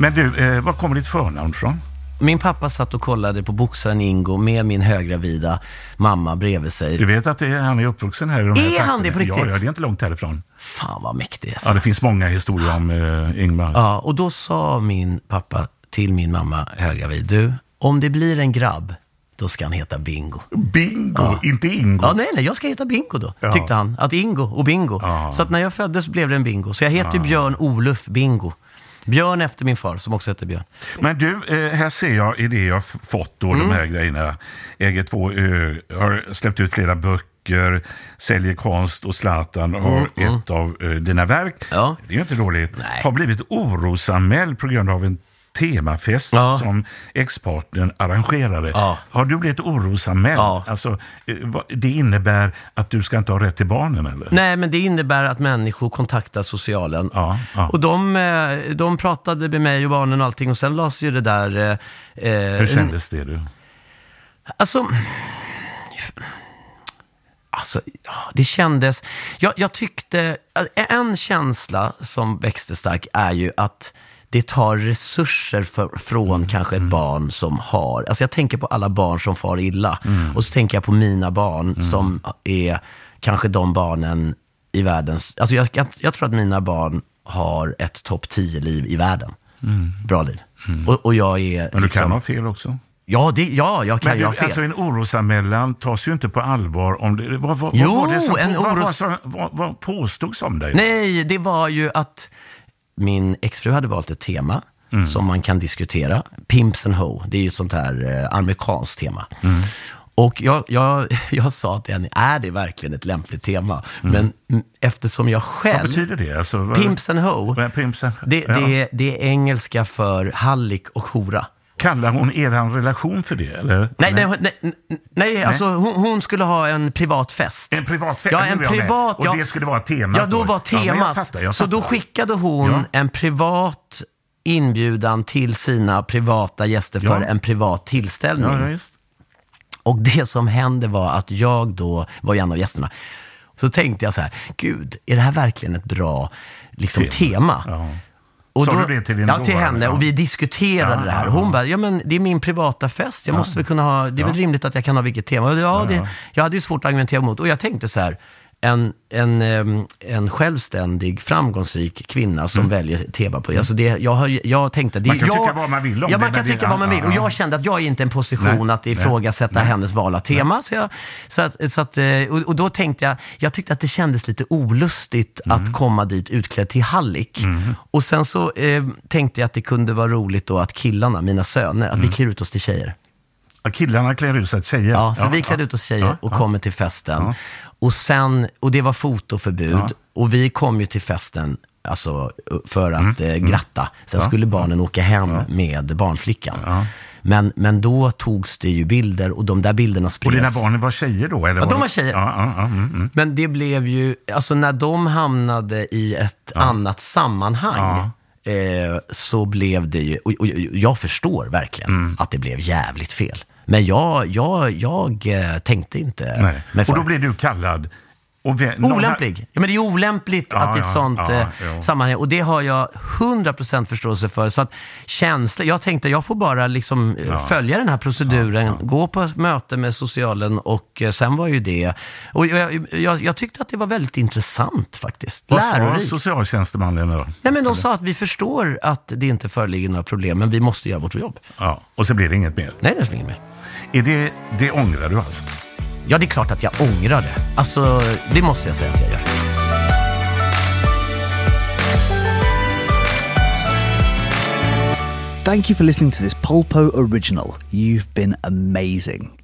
Men du, eh, var kommer ditt förnamn från? Min pappa satt och kollade på boxaren Ingo med min höggravida mamma bredvid sig. Du vet att det är, han är uppvuxen här i de här Är han trakterna? det på riktigt? Ja, ja, det är inte långt härifrån. Fan vad mäktig alltså. Ja, det finns många historier om eh, Ingmar. Ja, och då sa min pappa till min mamma höggravid, du, om det blir en grabb, då ska han heta Bingo. Bingo, inte Ingo. Ja, nej, nej, jag ska heta Bingo då, Ja. tyckte han. Att Ingo och Bingo. Ja. Så att när jag föddes blev det en Bingo. Så jag heter Björn Olof Bingo. Björn efter min far, som också heter Björn. Men du, eh, här ser jag i det jag fått då, Mm. de här grejerna. Äger två ö, har släppt ut flera böcker, säljer konst och Zlatan har ett av eh, dina verk. Mm, Ja. Det är ju inte dåligt. Nej. Har blivit orosanmäld på grund av en temafest Ja. som ex-partnern arrangerade. Ja. Har du blivit orosanmäld? Ja. Alltså, eh, det innebär att du ska inte ha rätt till barnen eller? Nej, men det innebär att människor kontaktar socialen. Ja. Och de, eh, de pratade med mig och barnen och allting och sen lades ju det där... eh, eh, Hur kändes det? Du? Alltså... Alltså, det kändes... Jag, jag tyckte... En känsla som växte stark är ju att det tar resurser för, från kanske ett barn som har... Alltså jag tänker på alla barn som far illa. Och så tänker jag på mina barn som är kanske de barnen i världens... Alltså jag, jag, jag tror att mina barn har ett topp 10-liv i världen. Bra liv. Och, och jag är... Men du liksom, kan ha fel också. Ja, det, ja, jag kan Men ju du, ha fel. alltså en orosanmälan tas ju inte på allvar om det... Vad, vad, Jo, vad, var det som, en vad, oros- vad, vad, vad påstods om dig? Nej, det var ju att min exfru hade valt ett tema Mm. som man kan diskutera. Pimps and Ho, det är ju ett sånt här eh, amerikanskt tema. Mm. Och jag, jag, jag sa till henne, är det verkligen ett lämpligt tema? Men mm, eftersom jag Vad själv... betyder det? Alltså, vad, Pimps and Ho, Vad är Pimps and- det, ja. det, är- det är engelska för hallick och hora. Kallar hon er relation för det? Eller? Nej, nej, nej, nej, nej alltså hon, hon skulle ha en privat fest. En privat fest? Ja, en privat. Och ja. det skulle vara temat Ja, då var Ja, men jag temat. fattar, jag så då fattar. skickade hon Ja. en privat inbjudan till sina privata gäster för Ja. en privat tillställning. Ja, ja. Och det som hände var att jag då var en av gästerna. Så tänkte jag så här, gud, är det här verkligen ett bra liksom, tema? Ja. Och Sa då, du det till din Ja, till henne. Ja. Och vi diskuterade Ja, det här. hon ja. bara, ja men det är min privata fest. Jag måste väl kunna ha, det är väl rimligt att jag kan ha vilket tema. Och Ja, det, jag hade ju svårt att argumentera emot. Och jag tänkte så här, en, en, en självständig, framgångsrik kvinna som väljer tema på. Alltså det, jag, jag tänkte... Det, Mm. Man kan jag, tycka vad man vill om ja, det, man kan tycka vad man vill. Och ja. jag kände att jag är inte i en position Nej, att ifrågasätta hennes val av tema. Så jag, så att, så att, eh, och, då tänkte jag, jag tyckte att det kändes lite olustigt Mm. att komma dit utklädd till hallick. Och sen så eh, tänkte jag att det kunde vara roligt då att killarna, mina söner, att vi Mm. klär ut oss till tjejer. Ja, Killarna klär ut sig till tjejer? Ja, så vi klädde ut oss tjejer Ja, och ja. kommer till festen. Och, sen, och det var fotoförbud. Och vi kom ju till festen alltså, för att eh, gratta. Sen Ja. skulle barnen åka hem med barnflickan. Men, men då togs det ju bilder och de där bilderna Och spreds. dina barn var tjejer då? Eller Ja, de var tjejer. Ja, ja, ja, mm, mm. Men det blev ju, alltså när de hamnade i ett annat sammanhang eh, så blev det ju, och, och jag förstår verkligen Mm. att det blev jävligt fel. Men jag, jag, jag eh, tänkte inte Nej. Och då blev du kallad? Någon- Olämplig. Ja, men det är olämpligt Ja, att i ett ja, sånt ja, eh, sammanhang, och det har jag 100% förståelse för. Så att känsla, jag tänkte jag får bara liksom eh, följa den här proceduren, gå på möte med socialen och eh, sen var ju det, och jag, jag, jag tyckte att det var väldigt intressant faktiskt. Vad sa socialtjänstemannen då? Nej men de sa att vi förstår att det inte föreligger några problem, men vi måste göra vårt jobb. Ja, och så blir det inget mer. Nej, det är inget mer. Är det, det ångrar du alltså? Ja, det är klart att jag ångrar det. Alltså, det måste jag säga att jag gör. Thank you for listening to this Polpo original. You've been amazing.